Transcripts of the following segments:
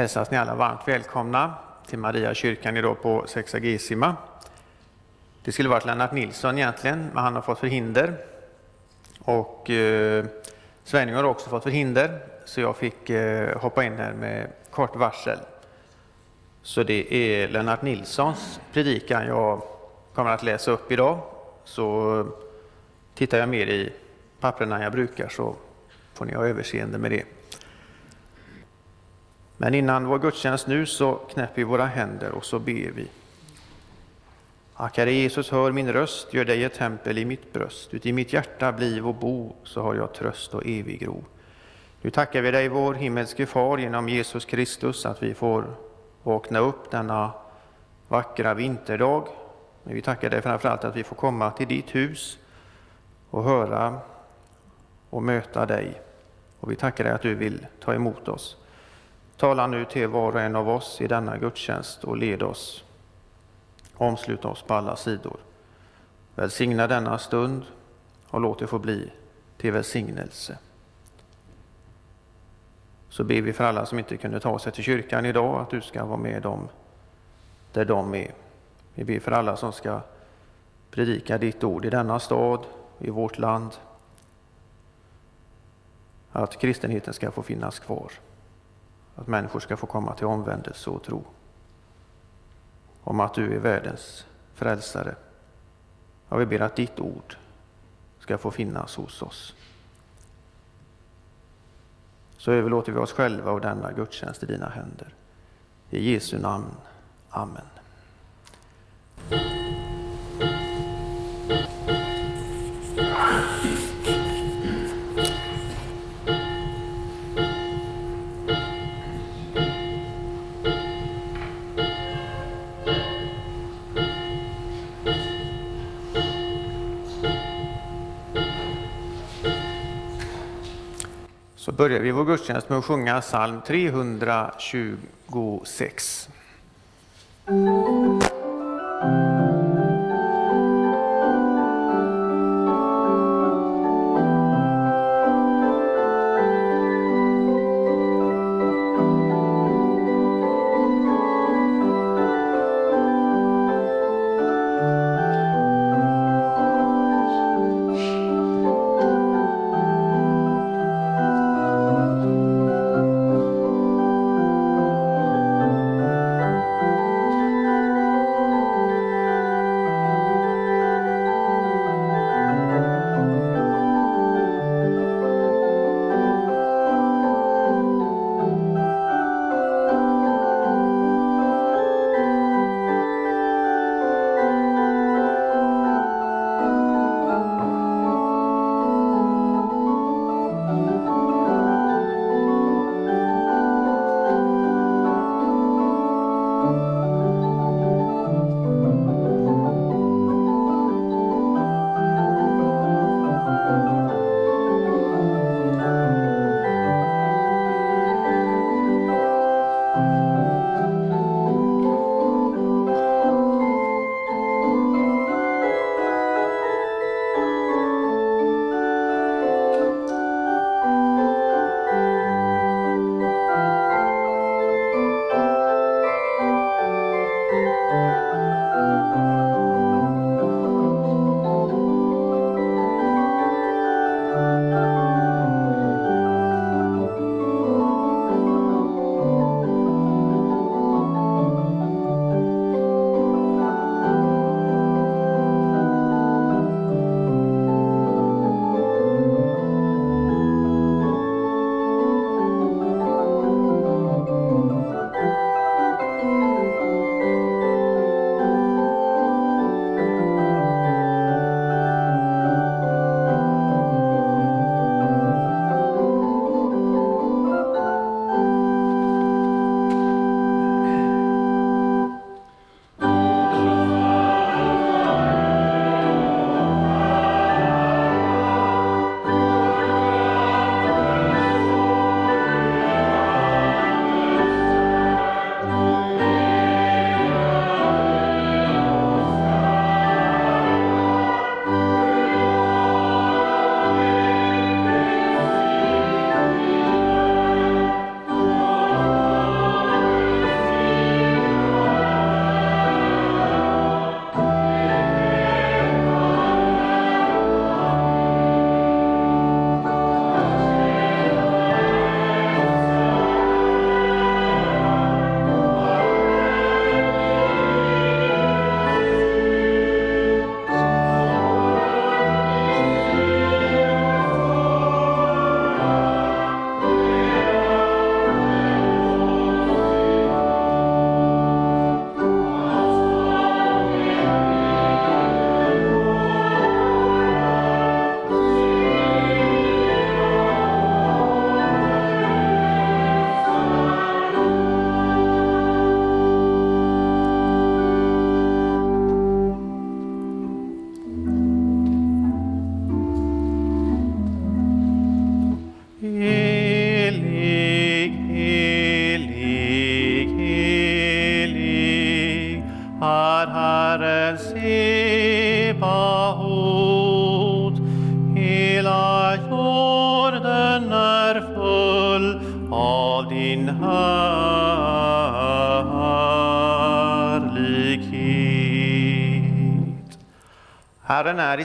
hälsas ni alla varmt välkomna till Maria kyrkan idag på Sexagesima. Det skulle varit Lennart Nilsson egentligen, men han har fått förhinder. Och eh, Svenning har också fått förhinder, så jag fick eh, hoppa in här med kort varsel. Så det är Lennart Nilssons predikan jag kommer att läsa upp idag. Så eh, tittar jag mer i papperna än jag brukar så får ni ha överseende med det. Men innan vår gudstjänst nu så knäpper vi våra händer och så ber vi. Ack, Herre Jesus, hör min röst, gör dig ett tempel i mitt bröst. Uti mitt hjärta bliv och bo, så har jag tröst och evig ro. Nu tackar vi dig, vår himmelske Far, genom Jesus Kristus, att vi får vakna upp denna vackra vinterdag. Men vi tackar dig framför allt att vi får komma till ditt hus och höra och möta dig. Och vi tackar dig att du vill ta emot oss. Tala nu till var och en av oss i denna gudstjänst och led oss. Omsluta oss på alla sidor. Välsigna denna stund och låt det få bli till välsignelse. Så ber vi för alla som inte kunde ta sig till kyrkan idag att du ska vara med dem där de är. Vi ber för alla som ska predika ditt ord i denna stad, i vårt land. Att kristenheten ska få finnas kvar. Att människor ska få komma till omvändelse och tro. Om att du är världens frälsare. Jag vi ber att ditt ord ska få finnas hos oss. Så överlåter vi oss själva och denna gudstjänst i dina händer. I Jesu namn. Amen. Börjar vi vår gudstjänst med att sjunga psalm 326.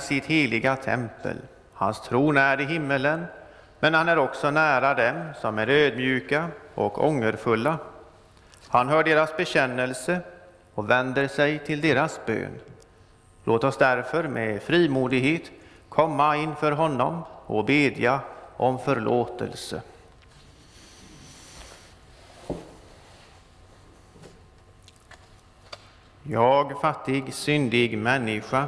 Sitt heliga tempel. Hans tron är i himmelen, men han är också nära dem som är ödmjuka och ångerfulla. Han hör deras bekännelse och vänder sig till deras bön. Låt oss därför med frimodighet komma inför honom och bedja om förlåtelse. Jag, fattig, syndig människa,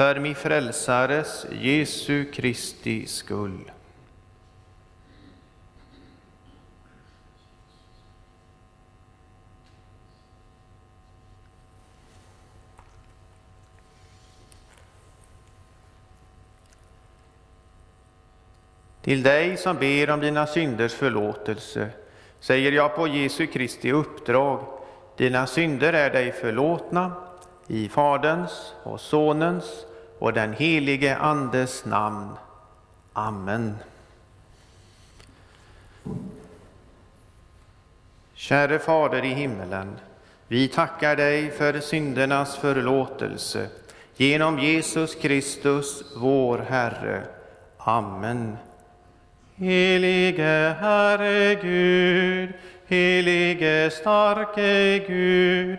för min frälsares Jesu Kristi skull. Till dig som ber om dina synders förlåtelse säger jag på Jesu Kristi uppdrag, dina synder är dig förlåtna i Faderns och Sonens och den helige Andes namn. Amen. Käre Fader i himmelen, vi tackar dig för syndernas förlåtelse genom Jesus Kristus, vår Herre. Amen. Helige Herre Gud, helige starke Gud,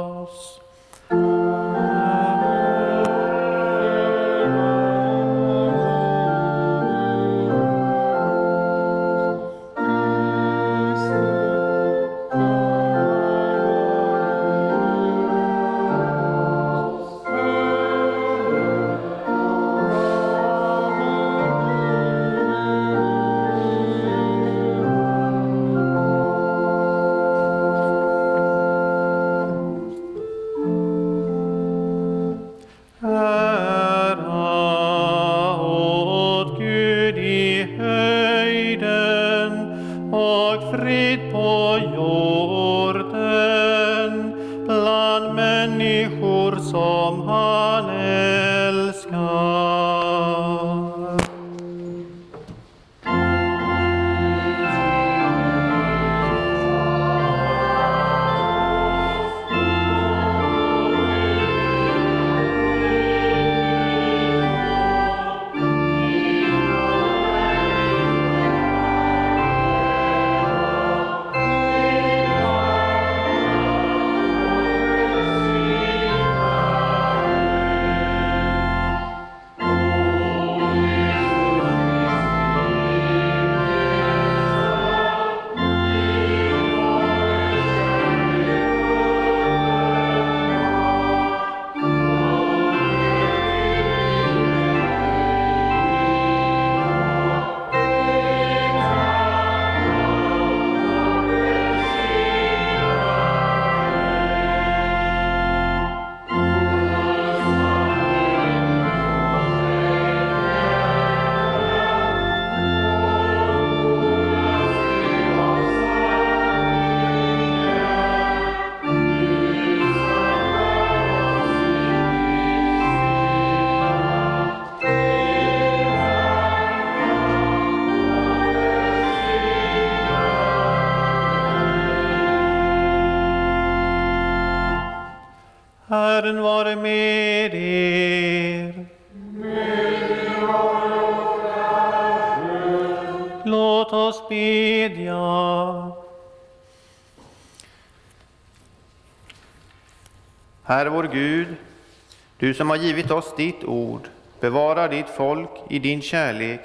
Du som har givit oss ditt ord, bevara ditt folk i din kärlek,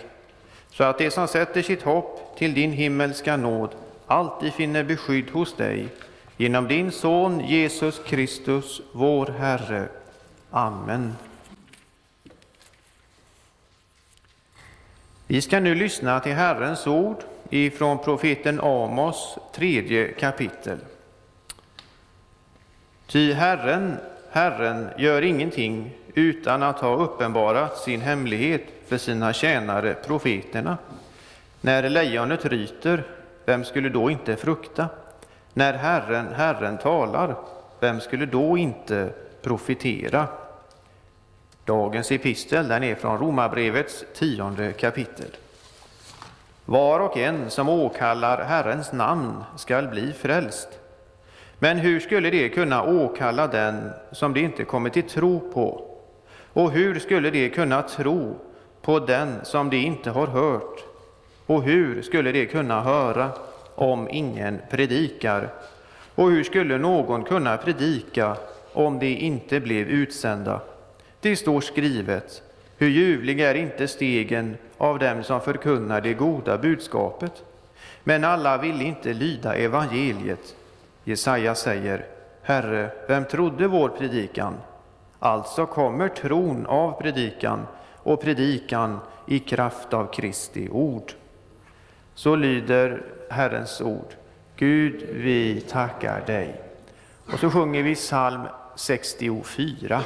så att de som sätter sitt hopp till din himmelska nåd alltid finner beskydd hos dig, genom din Son Jesus Kristus, vår Herre. Amen. Vi ska nu lyssna till Herrens ord ifrån profeten Amos tredje kapitel. Ty Herren, Herren gör ingenting utan att ha uppenbarat sin hemlighet för sina tjänare profeterna. När lejonet ryter, vem skulle då inte frukta? När Herren, Herren talar, vem skulle då inte profetera? Dagens epistel den är från Romarbrevets tionde kapitel. Var och en som åkallar Herrens namn skall bli frälst. Men hur skulle det kunna åkalla den som de inte kommit till tro på? Och hur skulle de kunna tro på den som de inte har hört? Och hur skulle de kunna höra om ingen predikar? Och hur skulle någon kunna predika om de inte blev utsända? Det står skrivet, hur ljuvliga är inte stegen av dem som förkunnar det goda budskapet. Men alla ville inte lyda evangeliet. Jesaja säger, Herre, vem trodde vår predikan? Alltså kommer tron av predikan och predikan i kraft av Kristi ord. Så lyder Herrens ord. Gud, vi tackar dig. Och så sjunger vi psalm 64.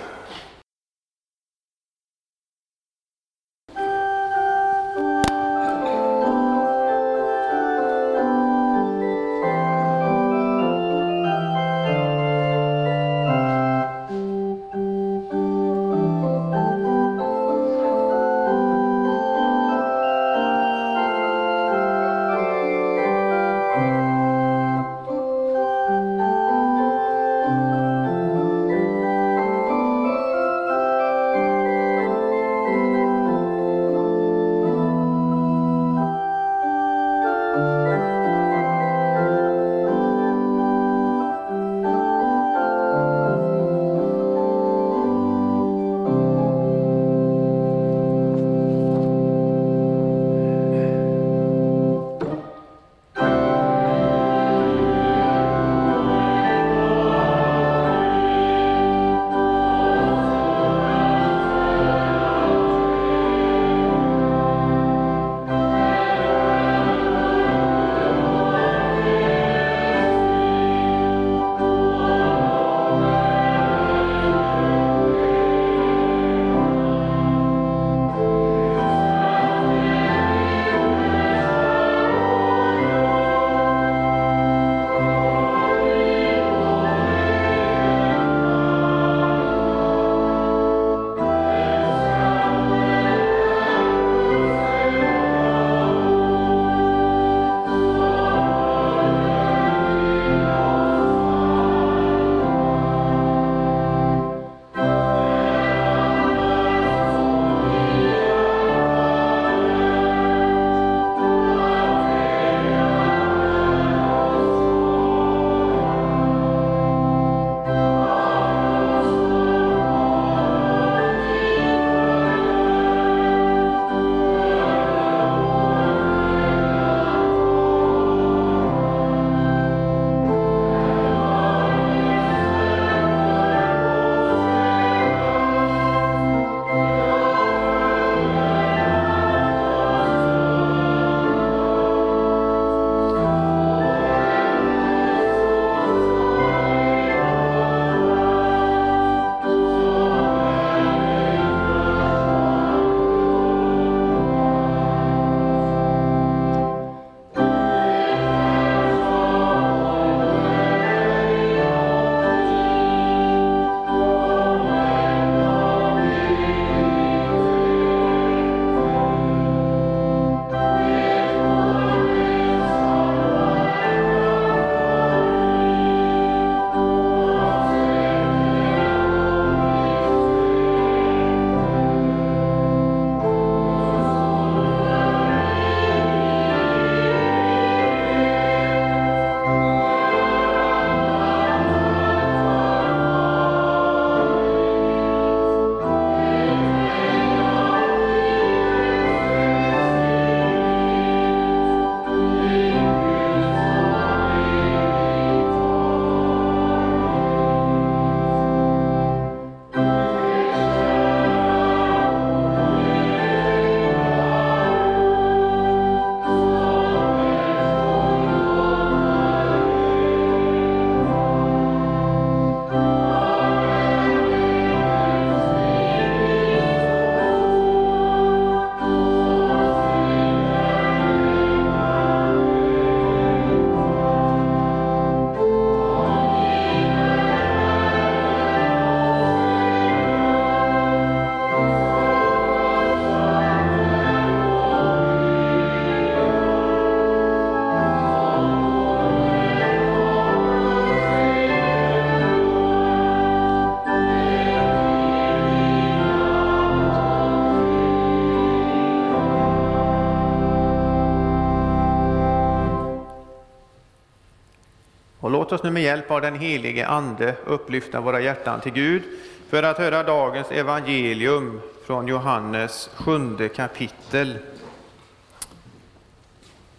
Låt oss nu med hjälp av den helige Ande upplyfta våra hjärtan till Gud för att höra dagens evangelium från Johannes sjunde kapitel.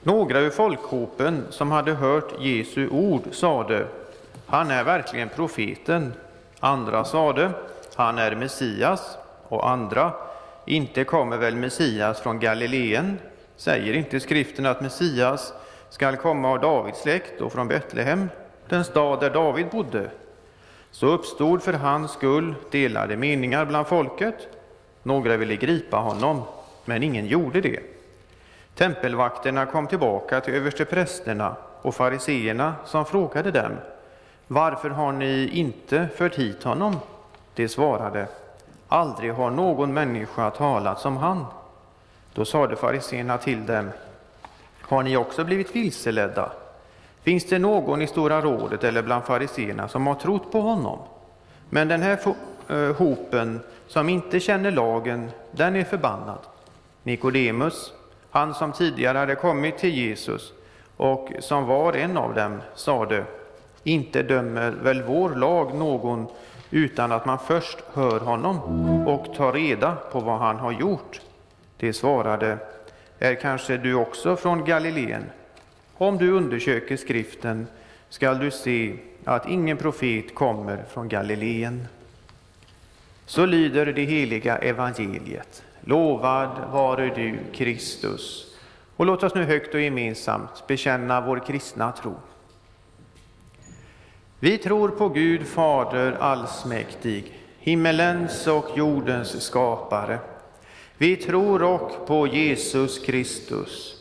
Några ur folkhopen som hade hört Jesu ord sade, han är verkligen profeten. Andra sade, han är Messias. Och andra, inte kommer väl Messias från Galileen? Säger inte skriften att Messias skall komma av Davids släkt och från Betlehem, den stad där David bodde? Så uppstod för hans skull delade meningar bland folket. Några ville gripa honom, men ingen gjorde det. Tempelvakterna kom tillbaka till översteprästerna och fariseerna som frågade dem Varför har ni inte fört hit honom? De svarade Aldrig har någon människa talat som han. Då sade fariseerna till dem Har ni också blivit vilseledda? Finns det någon i Stora rådet eller bland fariseerna som har trott på honom? Men den här eh, hopen som inte känner lagen, den är förbannad. Nikodemus, han som tidigare hade kommit till Jesus och som var en av dem, sade inte dömer väl vår lag någon utan att man först hör honom och tar reda på vad han har gjort. Det svarade, är kanske du också från Galileen? Om du undersöker skriften skall du se att ingen profet kommer från Galileen. Så lyder det heliga evangeliet. Lovad vare du, Kristus. Och låt oss nu högt och gemensamt bekänna vår kristna tro. Vi tror på Gud Fader allsmäktig, himmelens och jordens skapare. Vi tror också på Jesus Kristus,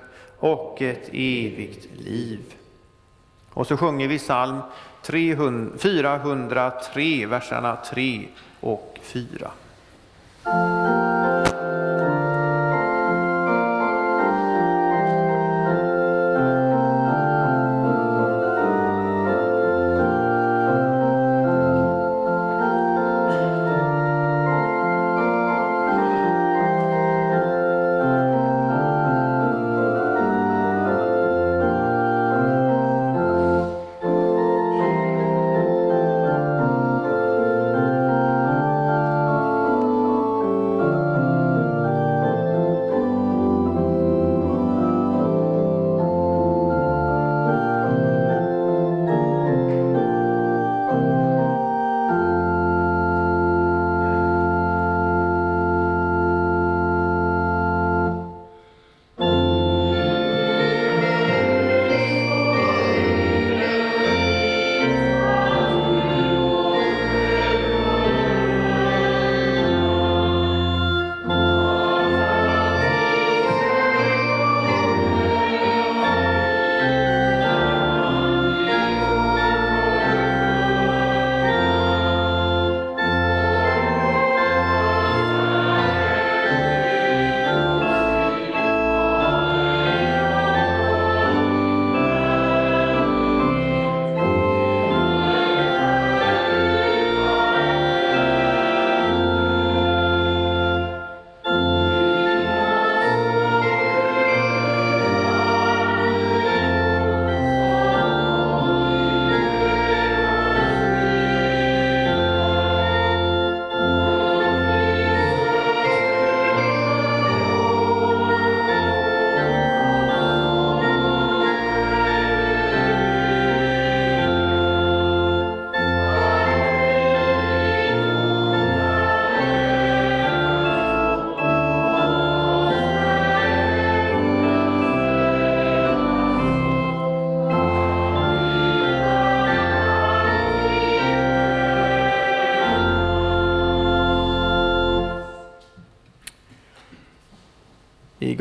och ett evigt liv. Och så sjunger vi psalm 403, verserna 3 och 4.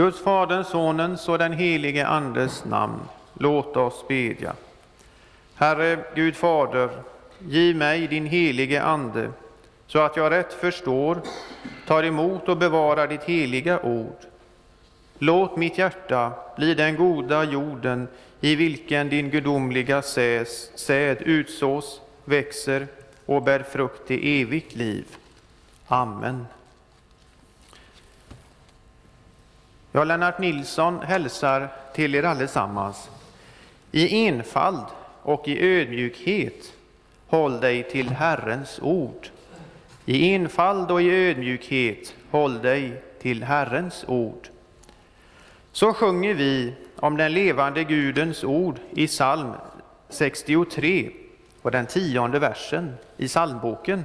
Guds, Faderns, Sonens och den helige Andes namn. Låt oss bedja. Herre Gud Fader, giv mig din helige Ande, så att jag rätt förstår, tar emot och bevarar ditt heliga ord. Låt mitt hjärta bli den goda jorden i vilken din gudomliga säd utsås, växer och bär frukt till evigt liv. Amen. Ja, Lennart Nilsson hälsar till er allesammans. I enfald och i ödmjukhet håll dig till Herrens ord. I enfald och i ödmjukhet håll dig till Herrens ord. Så sjunger vi om den levande Gudens ord i psalm 63 och den tionde versen i psalmboken.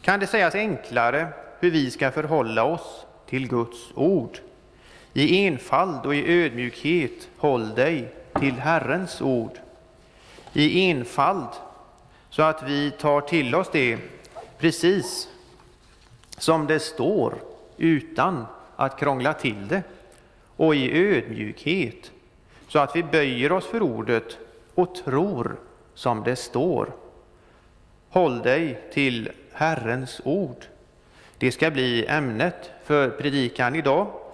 Kan det sägas enklare hur vi ska förhålla oss till Guds ord? I enfald och i ödmjukhet håll dig till Herrens ord. I enfald, så att vi tar till oss det precis som det står, utan att krångla till det. Och i ödmjukhet, så att vi böjer oss för ordet och tror som det står. Håll dig till Herrens ord. Det ska bli ämnet för predikan idag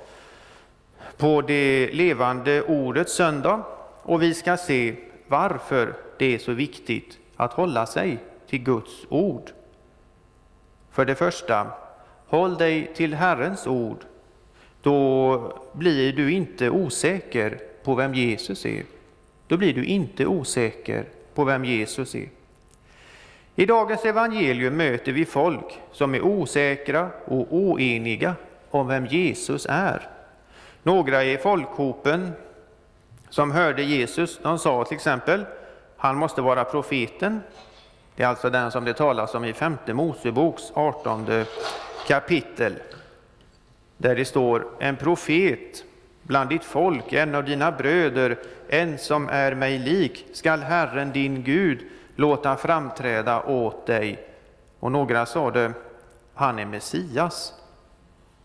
på det levande ordets söndag och vi ska se varför det är så viktigt att hålla sig till Guds ord. För det första, håll dig till Herrens ord. Då blir du inte osäker på vem Jesus är. Då blir du inte osäker på vem Jesus är. I dagens evangelium möter vi folk som är osäkra och oeniga om vem Jesus är. Några i folkhopen som hörde Jesus, de sa till exempel, han måste vara profeten. Det är alltså den som det talas om i femte Moseboks 18 kapitel, där det står en profet bland ditt folk, en av dina bröder, en som är mig lik, skall Herren din Gud låta framträda åt dig. Och några sade, han är Messias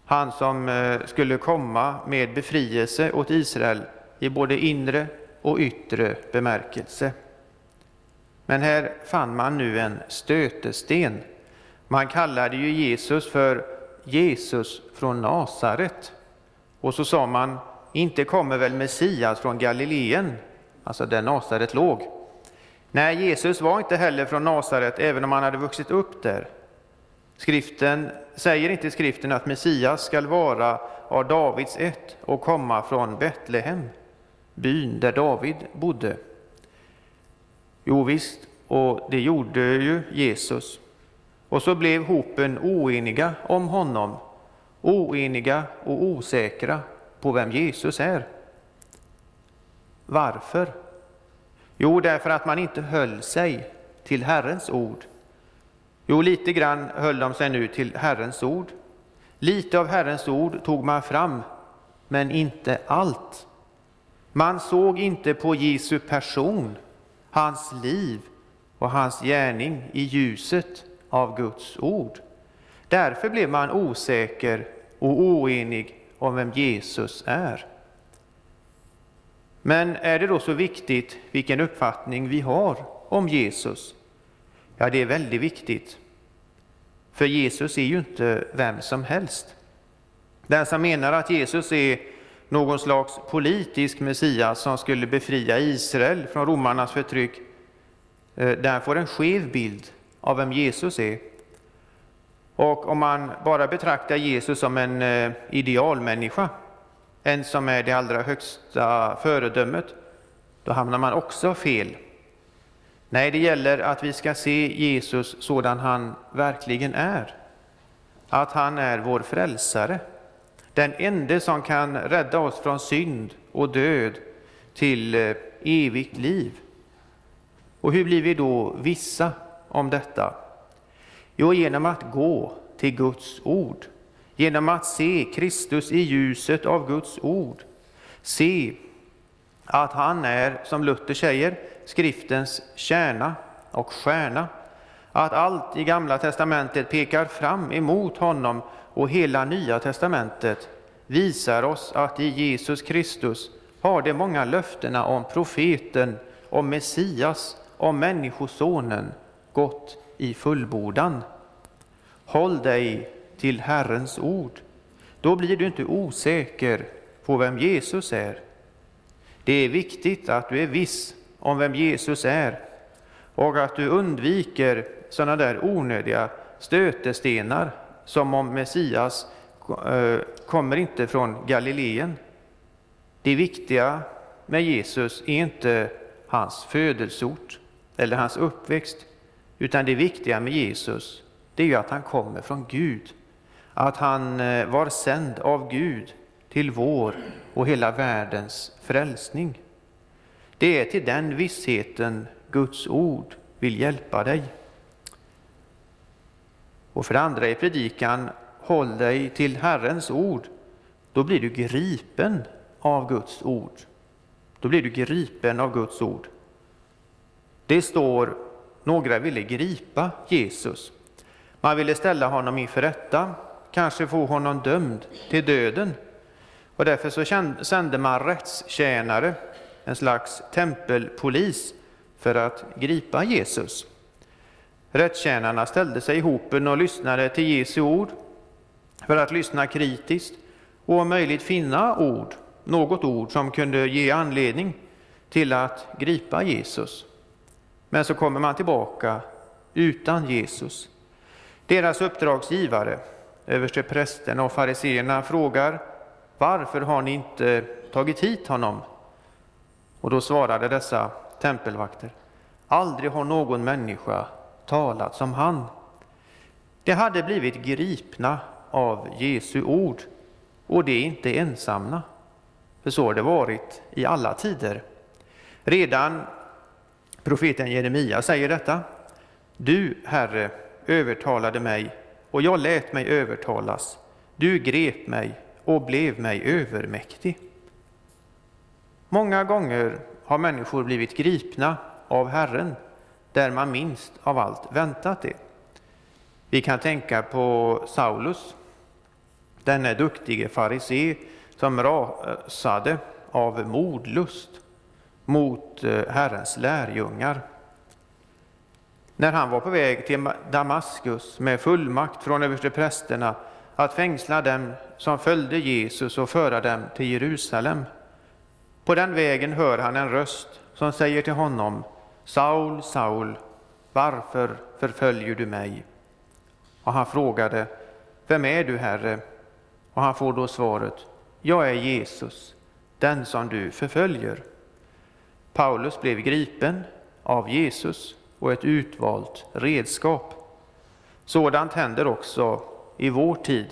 han som eh, skulle komma med befrielse åt Israel i både inre och yttre bemärkelse. Men här fann man nu en stötesten. Man kallade ju Jesus för Jesus från Nasaret. Och så sa man, inte kommer väl Messias från Galileen, alltså där Nasaret låg. Nej, Jesus var inte heller från Nasaret, även om han hade vuxit upp där. Skriften säger inte skriften att Messias skall vara av Davids ett och komma från Betlehem, byn där David bodde. Jo visst, och det gjorde ju Jesus. Och så blev hopen oeniga om honom, oeniga och osäkra på vem Jesus är. Varför? Jo, därför att man inte höll sig till Herrens ord Jo, lite grann höll de sig nu till Herrens ord. Lite av Herrens ord tog man fram, men inte allt. Man såg inte på Jesu person, hans liv och hans gärning i ljuset av Guds ord. Därför blev man osäker och oenig om vem Jesus är. Men är det då så viktigt vilken uppfattning vi har om Jesus? Ja, det är väldigt viktigt. För Jesus är ju inte vem som helst. Den som menar att Jesus är någon slags politisk Messias som skulle befria Israel från romarnas förtryck, eh, den får en skev bild av vem Jesus är. Och om man bara betraktar Jesus som en eh, idealmänniska, en som är det allra högsta föredömet, då hamnar man också fel. Nej, det gäller att vi ska se Jesus sådan han verkligen är. Att han är vår frälsare, den ende som kan rädda oss från synd och död till eh, evigt liv. Och hur blir vi då vissa om detta? Jo, genom att gå till Guds ord, genom att se Kristus i ljuset av Guds ord, se att han är, som Luther säger, skriftens kärna och stjärna, att allt i Gamla testamentet pekar fram emot honom och hela Nya testamentet visar oss att i Jesus Kristus har de många löftena om profeten, om Messias, om Människosonen gått i fullbordan. Håll dig till Herrens ord. Då blir du inte osäker på vem Jesus är. Det är viktigt att du är viss om vem Jesus är och att du undviker sådana där onödiga stötestenar som om Messias eh, kommer inte från Galileen. Det viktiga med Jesus är inte hans födelseort eller hans uppväxt, utan det viktiga med Jesus det är ju att han kommer från Gud, att han eh, var sänd av Gud till vår och hela världens frälsning. Det är till den vissheten Guds ord vill hjälpa dig. Och för det andra i predikan, håll dig till Herrens ord. Då blir du gripen av Guds ord. Då blir du gripen av Guds ord. Det står, några ville gripa Jesus. Man ville ställa honom inför rätta, kanske få honom dömd till döden. Och därför så sände man rättstjänare, en slags tempelpolis, för att gripa Jesus. Rättstjänarna ställde sig i hopen och lyssnade till Jesu ord för att lyssna kritiskt och om möjligt finna ord, något ord som kunde ge anledning till att gripa Jesus. Men så kommer man tillbaka utan Jesus. Deras uppdragsgivare, översteprästerna och fariseerna, frågar varför har ni inte tagit hit honom? Och då svarade dessa tempelvakter, aldrig har någon människa talat som han. De hade blivit gripna av Jesu ord, och det är inte ensamma. För så har det varit i alla tider. Redan profeten Jeremia säger detta. Du, Herre, övertalade mig, och jag lät mig övertalas. Du grep mig och blev mig övermäktig. Många gånger har människor blivit gripna av Herren där man minst av allt väntat det. Vi kan tänka på Saulus, denne duktige farisé som rasade av modlust mot eh, Herrens lärjungar. När han var på väg till Damaskus med fullmakt från översteprästerna att fängsla dem som följde Jesus och föra dem till Jerusalem. På den vägen hör han en röst som säger till honom Saul, Saul, varför förföljer du mig? Och han frågade, vem är du, Herre? Och han får då svaret, jag är Jesus, den som du förföljer. Paulus blev gripen av Jesus och ett utvalt redskap. Sådant händer också i vår tid.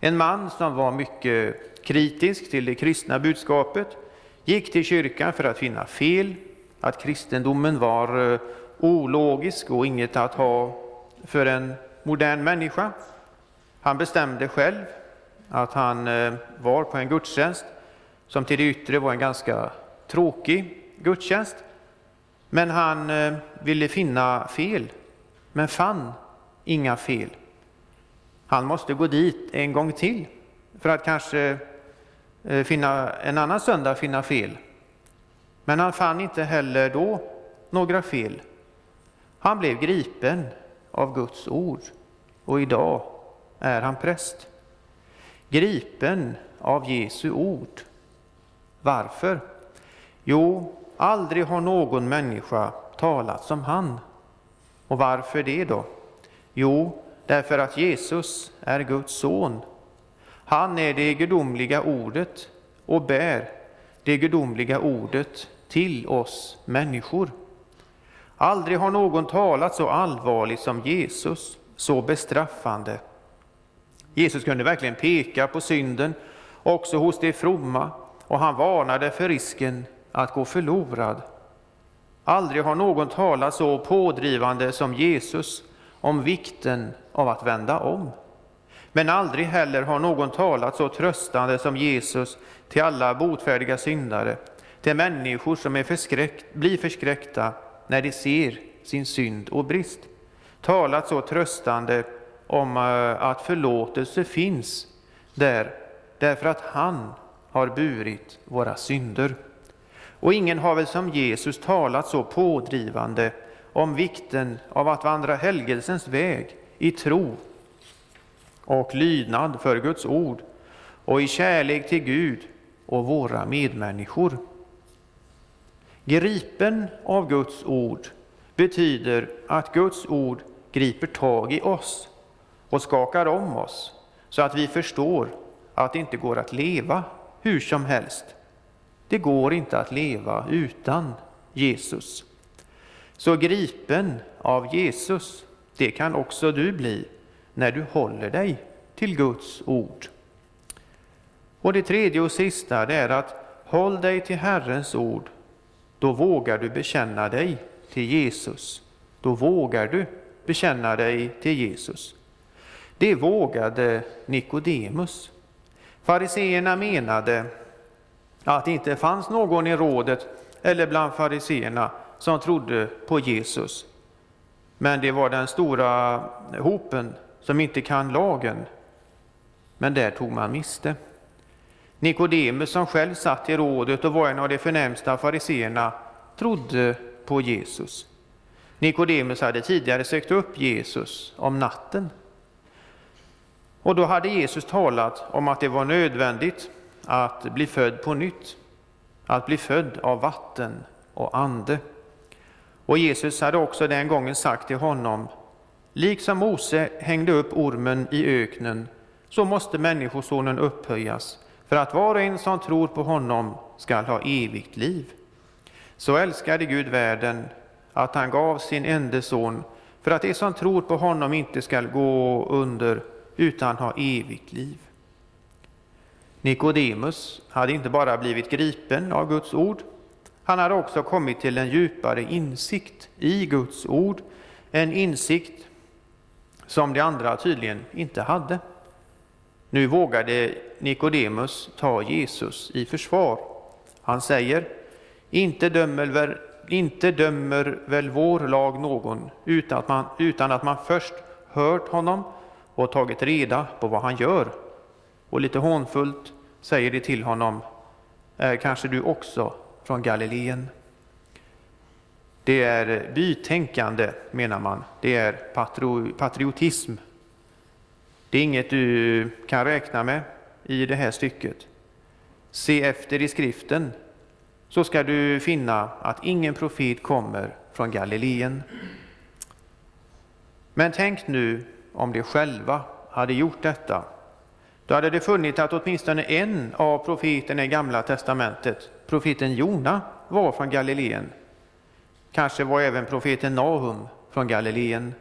En man som var mycket kritisk till det kristna budskapet gick till kyrkan för att finna fel att kristendomen var eh, ologisk och inget att ha för en modern människa. Han bestämde själv att han eh, var på en gudstjänst som till det yttre var en ganska tråkig gudstjänst. Men han eh, ville finna fel, men fann inga fel. Han måste gå dit en gång till för att kanske Eh, finna en annan söndag finna fel. Men han fann inte heller då några fel. Han blev gripen av Guds ord och idag är han präst. Gripen av Jesu ord. Varför? Jo, aldrig har någon människa talat som han. Och varför det då? Jo, därför att Jesus är Guds son. Han är det gudomliga ordet och bär det gudomliga ordet till oss människor. Aldrig har någon talat så allvarligt som Jesus, så bestraffande. Jesus kunde verkligen peka på synden också hos de fromma och han varnade för risken att gå förlorad. Aldrig har någon talat så pådrivande som Jesus om vikten av att vända om. Men aldrig heller har någon talat så tröstande som Jesus till alla botfärdiga syndare till människor som är förskräckt, blir förskräckta när de ser sin synd och brist. Talat så tröstande om eh, att förlåtelse finns där därför att han har burit våra synder. Och ingen har väl som Jesus talat så pådrivande om vikten av att vandra helgelsens väg i tro och lydnad för Guds ord och i kärlek till Gud och våra medmänniskor. Gripen av Guds ord betyder att Guds ord griper tag i oss och skakar om oss så att vi förstår att det inte går att leva hur som helst. Det går inte att leva utan Jesus. Så gripen av Jesus, det kan också du bli när du håller dig till Guds ord. Och det tredje och sista det är att håll dig till Herrens ord. Då vågar du bekänna dig till Jesus. Då vågar du bekänna dig till Jesus. Det vågade Nikodemus. Fariseerna menade att det inte fanns någon i rådet eller bland fariseerna som trodde på Jesus. Men det var den stora hopen som inte kan lagen. Men där tog man miste. Nikodemus som själv satt i rådet och var en av de förnämsta fariseerna trodde på Jesus. Nikodemus hade tidigare sökt upp Jesus om natten. Och då hade Jesus talat om att det var nödvändigt att bli född på nytt, att bli född av vatten och ande. Och Jesus hade också den gången sagt till honom, liksom Mose hängde upp ormen i öknen, så måste Människosonen upphöjas, för att var och en som tror på honom skall ha evigt liv. Så älskade Gud världen att han gav sin enda son, för att de som tror på honom inte skall gå under, utan ha evigt liv. Nikodemus hade inte bara blivit gripen av Guds ord, han hade också kommit till en djupare insikt i Guds ord, en insikt som de andra tydligen inte hade. Nu vågade Nikodemus ta Jesus i försvar. Han säger, inte dömer, väl, inte dömer väl vår lag någon utan att, man, utan att man först hört honom och tagit reda på vad han gör. Och lite hånfullt säger de till honom, är kanske du också från Galileen? Det är bytänkande, menar man. Det är patriotism. Det är inget du kan räkna med i det här stycket. Se efter i skriften, så ska du finna att ingen profet kommer från Galileen. Men tänk nu om de själva hade gjort detta. Då hade det funnit att åtminstone en av profeterna i Gamla testamentet, profeten Jona, var från Galileen. Kanske var även profeten Nahum från Galileen.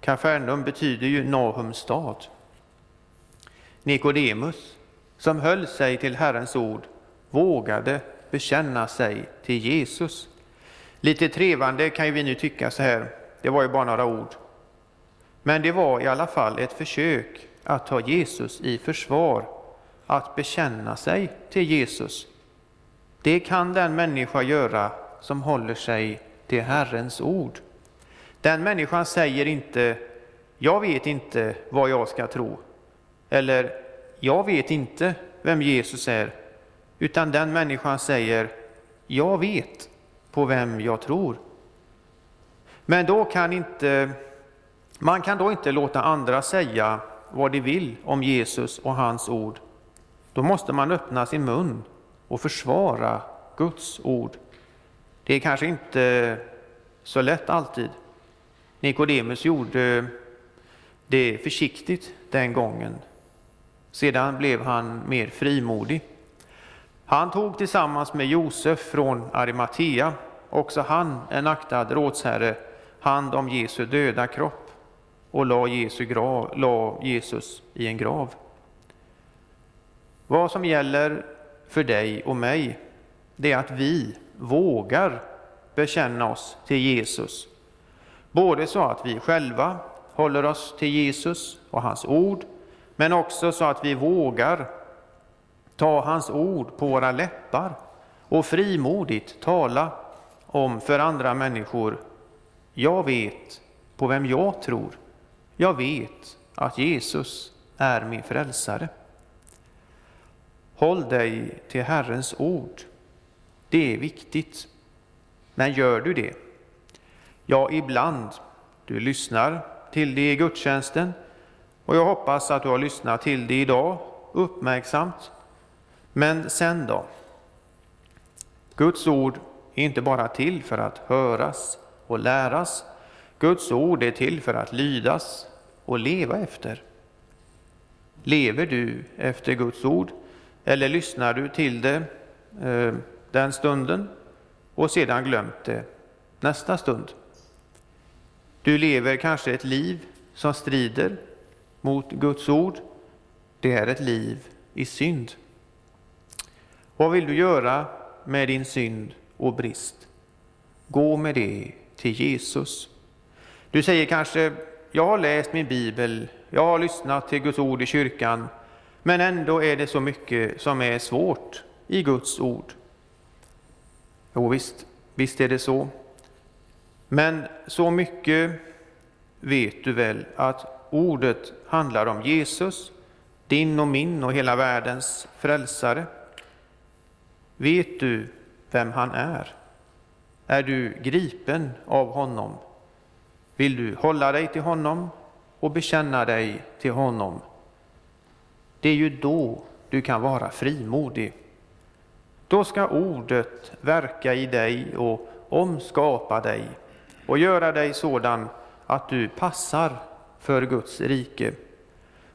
Kafarnaum betyder ju Nahums stad. Nikodemus, som höll sig till Herrens ord, vågade bekänna sig till Jesus. Lite trevande kan ju vi nu tycka så här, det var ju bara några ord. Men det var i alla fall ett försök att ta Jesus i försvar, att bekänna sig till Jesus. Det kan den människa göra som håller sig till Herrens ord. Den människan säger inte ”jag vet inte vad jag ska tro” eller ”jag vet inte vem Jesus är” utan den människan säger ”jag vet på vem jag tror”. Men då kan inte, man kan då inte låta andra säga vad de vill om Jesus och hans ord. Då måste man öppna sin mun och försvara Guds ord. Det är kanske inte så lätt alltid. Nikodemus gjorde det försiktigt den gången. Sedan blev han mer frimodig. Han tog tillsammans med Josef från Arimatea, också han en aktad rådsherre, hand om Jesu döda kropp och la, Jesu grav, la Jesus i en grav. Vad som gäller för dig och mig, det är att vi vågar bekänna oss till Jesus. Både så att vi själva håller oss till Jesus och hans ord, men också så att vi vågar ta hans ord på våra läppar och frimodigt tala om för andra människor. Jag vet på vem jag tror. Jag vet att Jesus är min frälsare. Håll dig till Herrens ord. Det är viktigt. Men gör du det? Ja, ibland. Du lyssnar till det i gudstjänsten och jag hoppas att du har lyssnat till det idag uppmärksamt. Men sen då? Guds ord är inte bara till för att höras och läras. Guds ord är till för att lydas och leva efter. Lever du efter Guds ord eller lyssnar du till det eh, den stunden och sedan glömt det nästa stund? Du lever kanske ett liv som strider mot Guds ord. Det är ett liv i synd. Vad vill du göra med din synd och brist? Gå med det till Jesus. Du säger kanske, jag har läst min bibel, jag har lyssnat till Guds ord i kyrkan, men ändå är det så mycket som är svårt i Guds ord. Jo, visst, visst är det så. Men så mycket vet du väl att ordet handlar om Jesus, din och min och hela världens frälsare. Vet du vem han är? Är du gripen av honom? Vill du hålla dig till honom och bekänna dig till honom? Det är ju då du kan vara frimodig. Då ska ordet verka i dig och omskapa dig och göra dig sådan att du passar för Guds rike.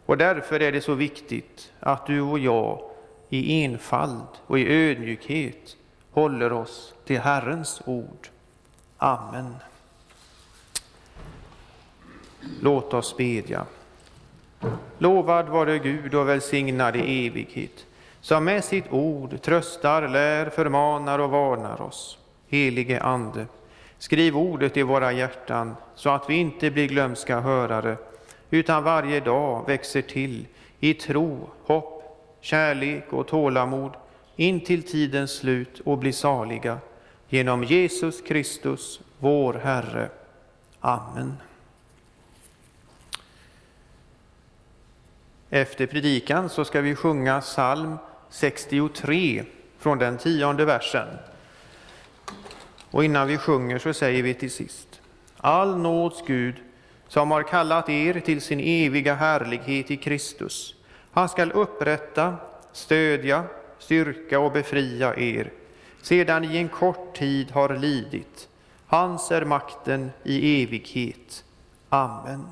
Och därför är det så viktigt att du och jag i enfald och i ödmjukhet håller oss till Herrens ord. Amen. Låt oss bedja. Lovad vare Gud och välsignad i evighet, som med sitt ord tröstar, lär, förmanar och varnar oss. Helige Ande, skriv ordet i våra hjärtan, så att vi inte blir glömska hörare, utan varje dag växer till i tro, hopp, kärlek och tålamod in till tidens slut och blir saliga. Genom Jesus Kristus, vår Herre. Amen. Efter predikan så ska vi sjunga psalm 63 från den tionde versen. Och innan vi sjunger så säger vi till sist. All nåds Gud, som har kallat er till sin eviga härlighet i Kristus, han skall upprätta, stödja, styrka och befria er, sedan i en kort tid har lidit. Hans är makten i evighet. Amen.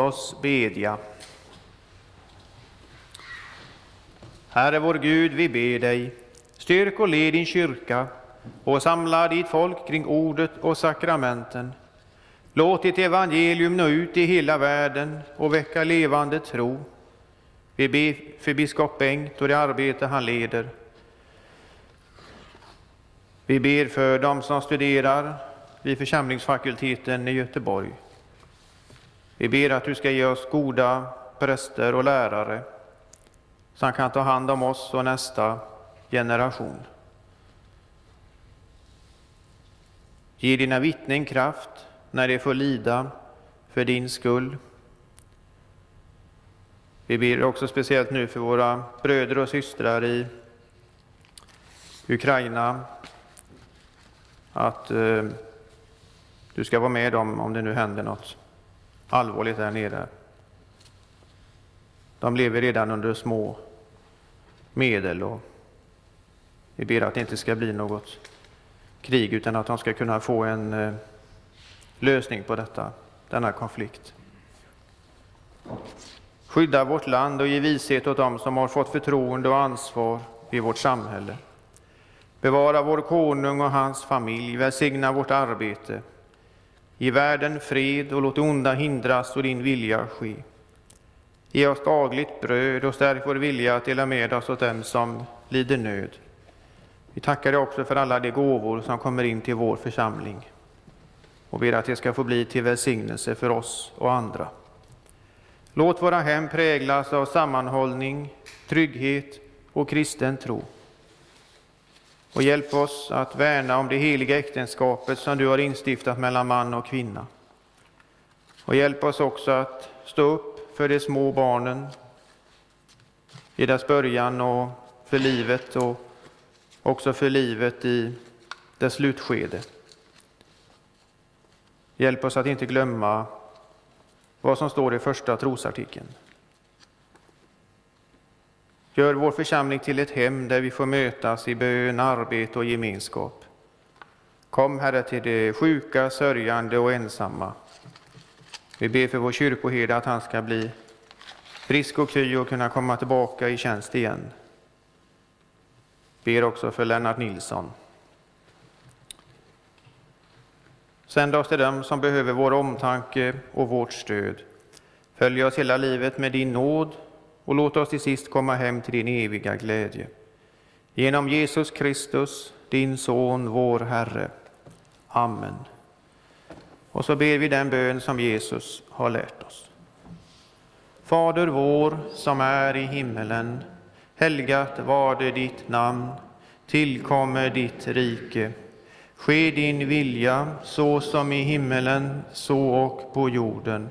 Oss bedja. Herre vår Gud, vi ber dig, styrk och led din kyrka och samla ditt folk kring ordet och sakramenten. Låt ditt evangelium nå ut i hela världen och väcka levande tro. Vi ber för biskop Bengt och det arbete han leder. Vi ber för dem som studerar vid församlingsfakulteten i Göteborg. Vi ber att du ska ge oss goda präster och lärare som kan ta hand om oss och nästa generation. Ge dina vittnen kraft när de får lida för din skull. Vi ber också speciellt nu för våra bröder och systrar i Ukraina att eh, du ska vara med dem om det nu händer något allvarligt där nere. De lever redan under små medel och vi ber att det inte ska bli något krig utan att de ska kunna få en eh, lösning på detta, denna konflikt. Skydda vårt land och ge vishet åt dem som har fått förtroende och ansvar i vårt samhälle. Bevara vår konung och hans familj, välsigna vårt arbete. Ge världen fred och låt det onda hindras och din vilja ske. Ge oss dagligt bröd och stärk vår vilja att dela med oss åt dem som lider nöd. Vi tackar dig också för alla de gåvor som kommer in till vår församling och ber att det ska få bli till välsignelse för oss och andra. Låt våra hem präglas av sammanhållning, trygghet och kristen tro. Och hjälp oss att värna om det heliga äktenskapet som du har instiftat mellan man och kvinna. Och hjälp oss också att stå upp för de små barnen i deras början och för livet och också för livet i dess slutskede. Hjälp oss att inte glömma vad som står i första trosartikeln. Gör vår församling till ett hem där vi får mötas i bön, arbete och gemenskap. Kom, Herre, till de sjuka, sörjande och ensamma. Vi ber för vår kyrkoherde att han ska bli frisk och kry och kunna komma tillbaka i tjänst igen. Ber också för Lennart Nilsson. Sänd oss till dem som behöver vår omtanke och vårt stöd. Följ oss hela livet med din nåd och låt oss till sist komma hem till din eviga glädje. Genom Jesus Kristus, din Son, vår Herre. Amen. Och så ber vi den bön som Jesus har lärt oss. Fader vår som är i himmelen. Helgat varde ditt namn. Tillkommer ditt rike. Ske din vilja så som i himmelen, så och på jorden.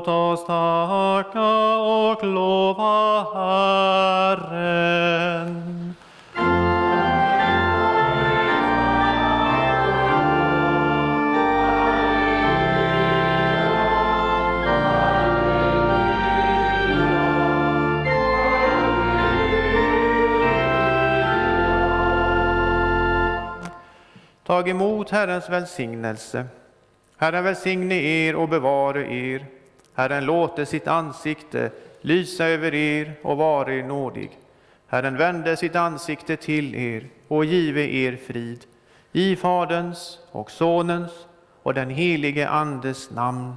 Låt oss tacka och lova Herren. Tag emot Herrens välsignelse. Herren välsigne er och bevare er. Herren låte sitt ansikte lysa över er och vare er nådig. Herren vände sitt ansikte till er och give er frid. I Faderns och Sonens och den helige Andes namn.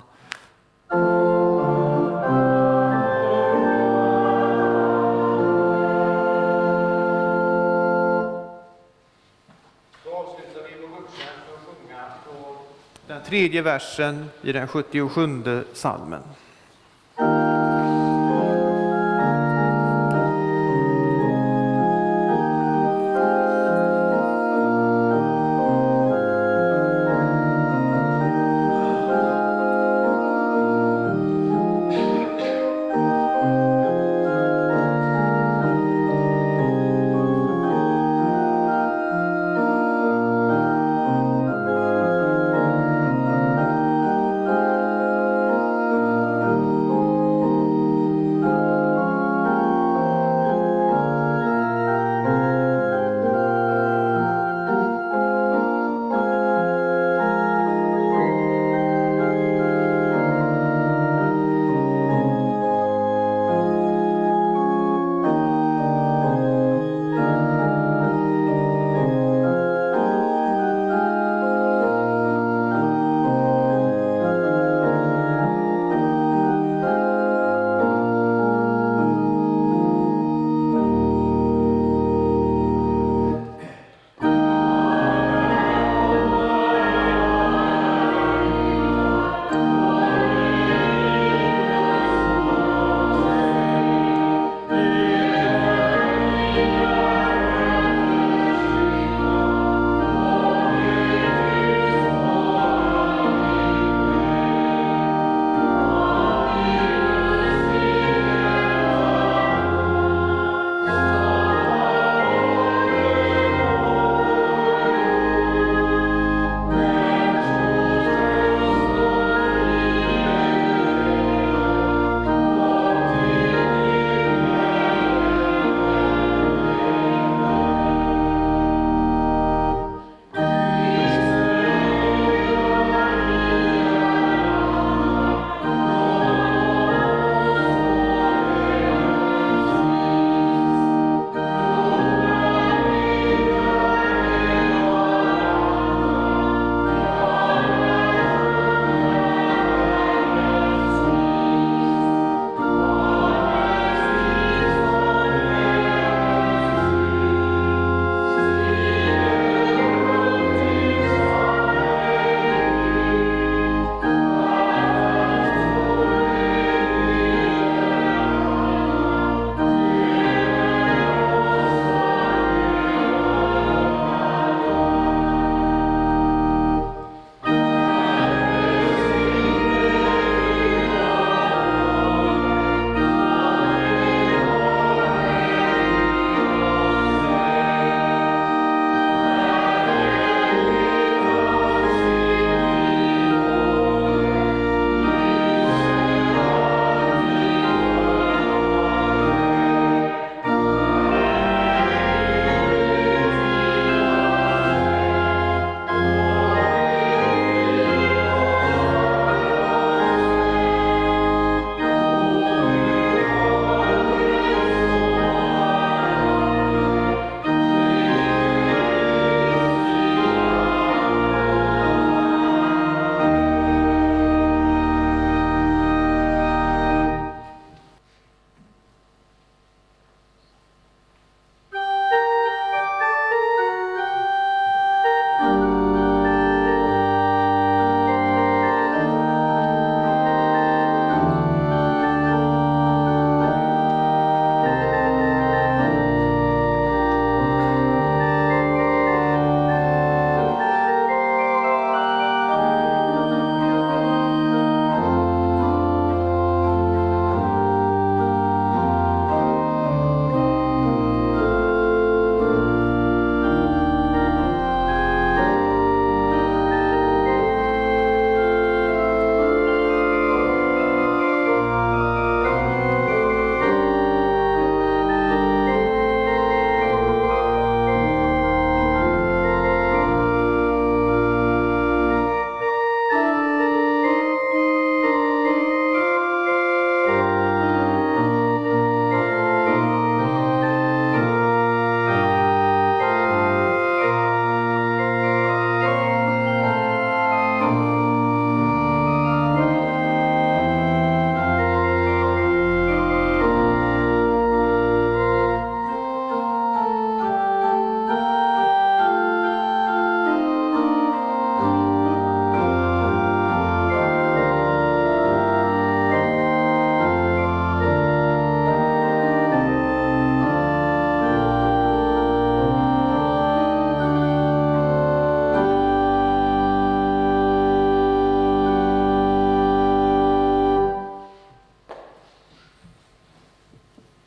Tredje versen i den 77 salmen.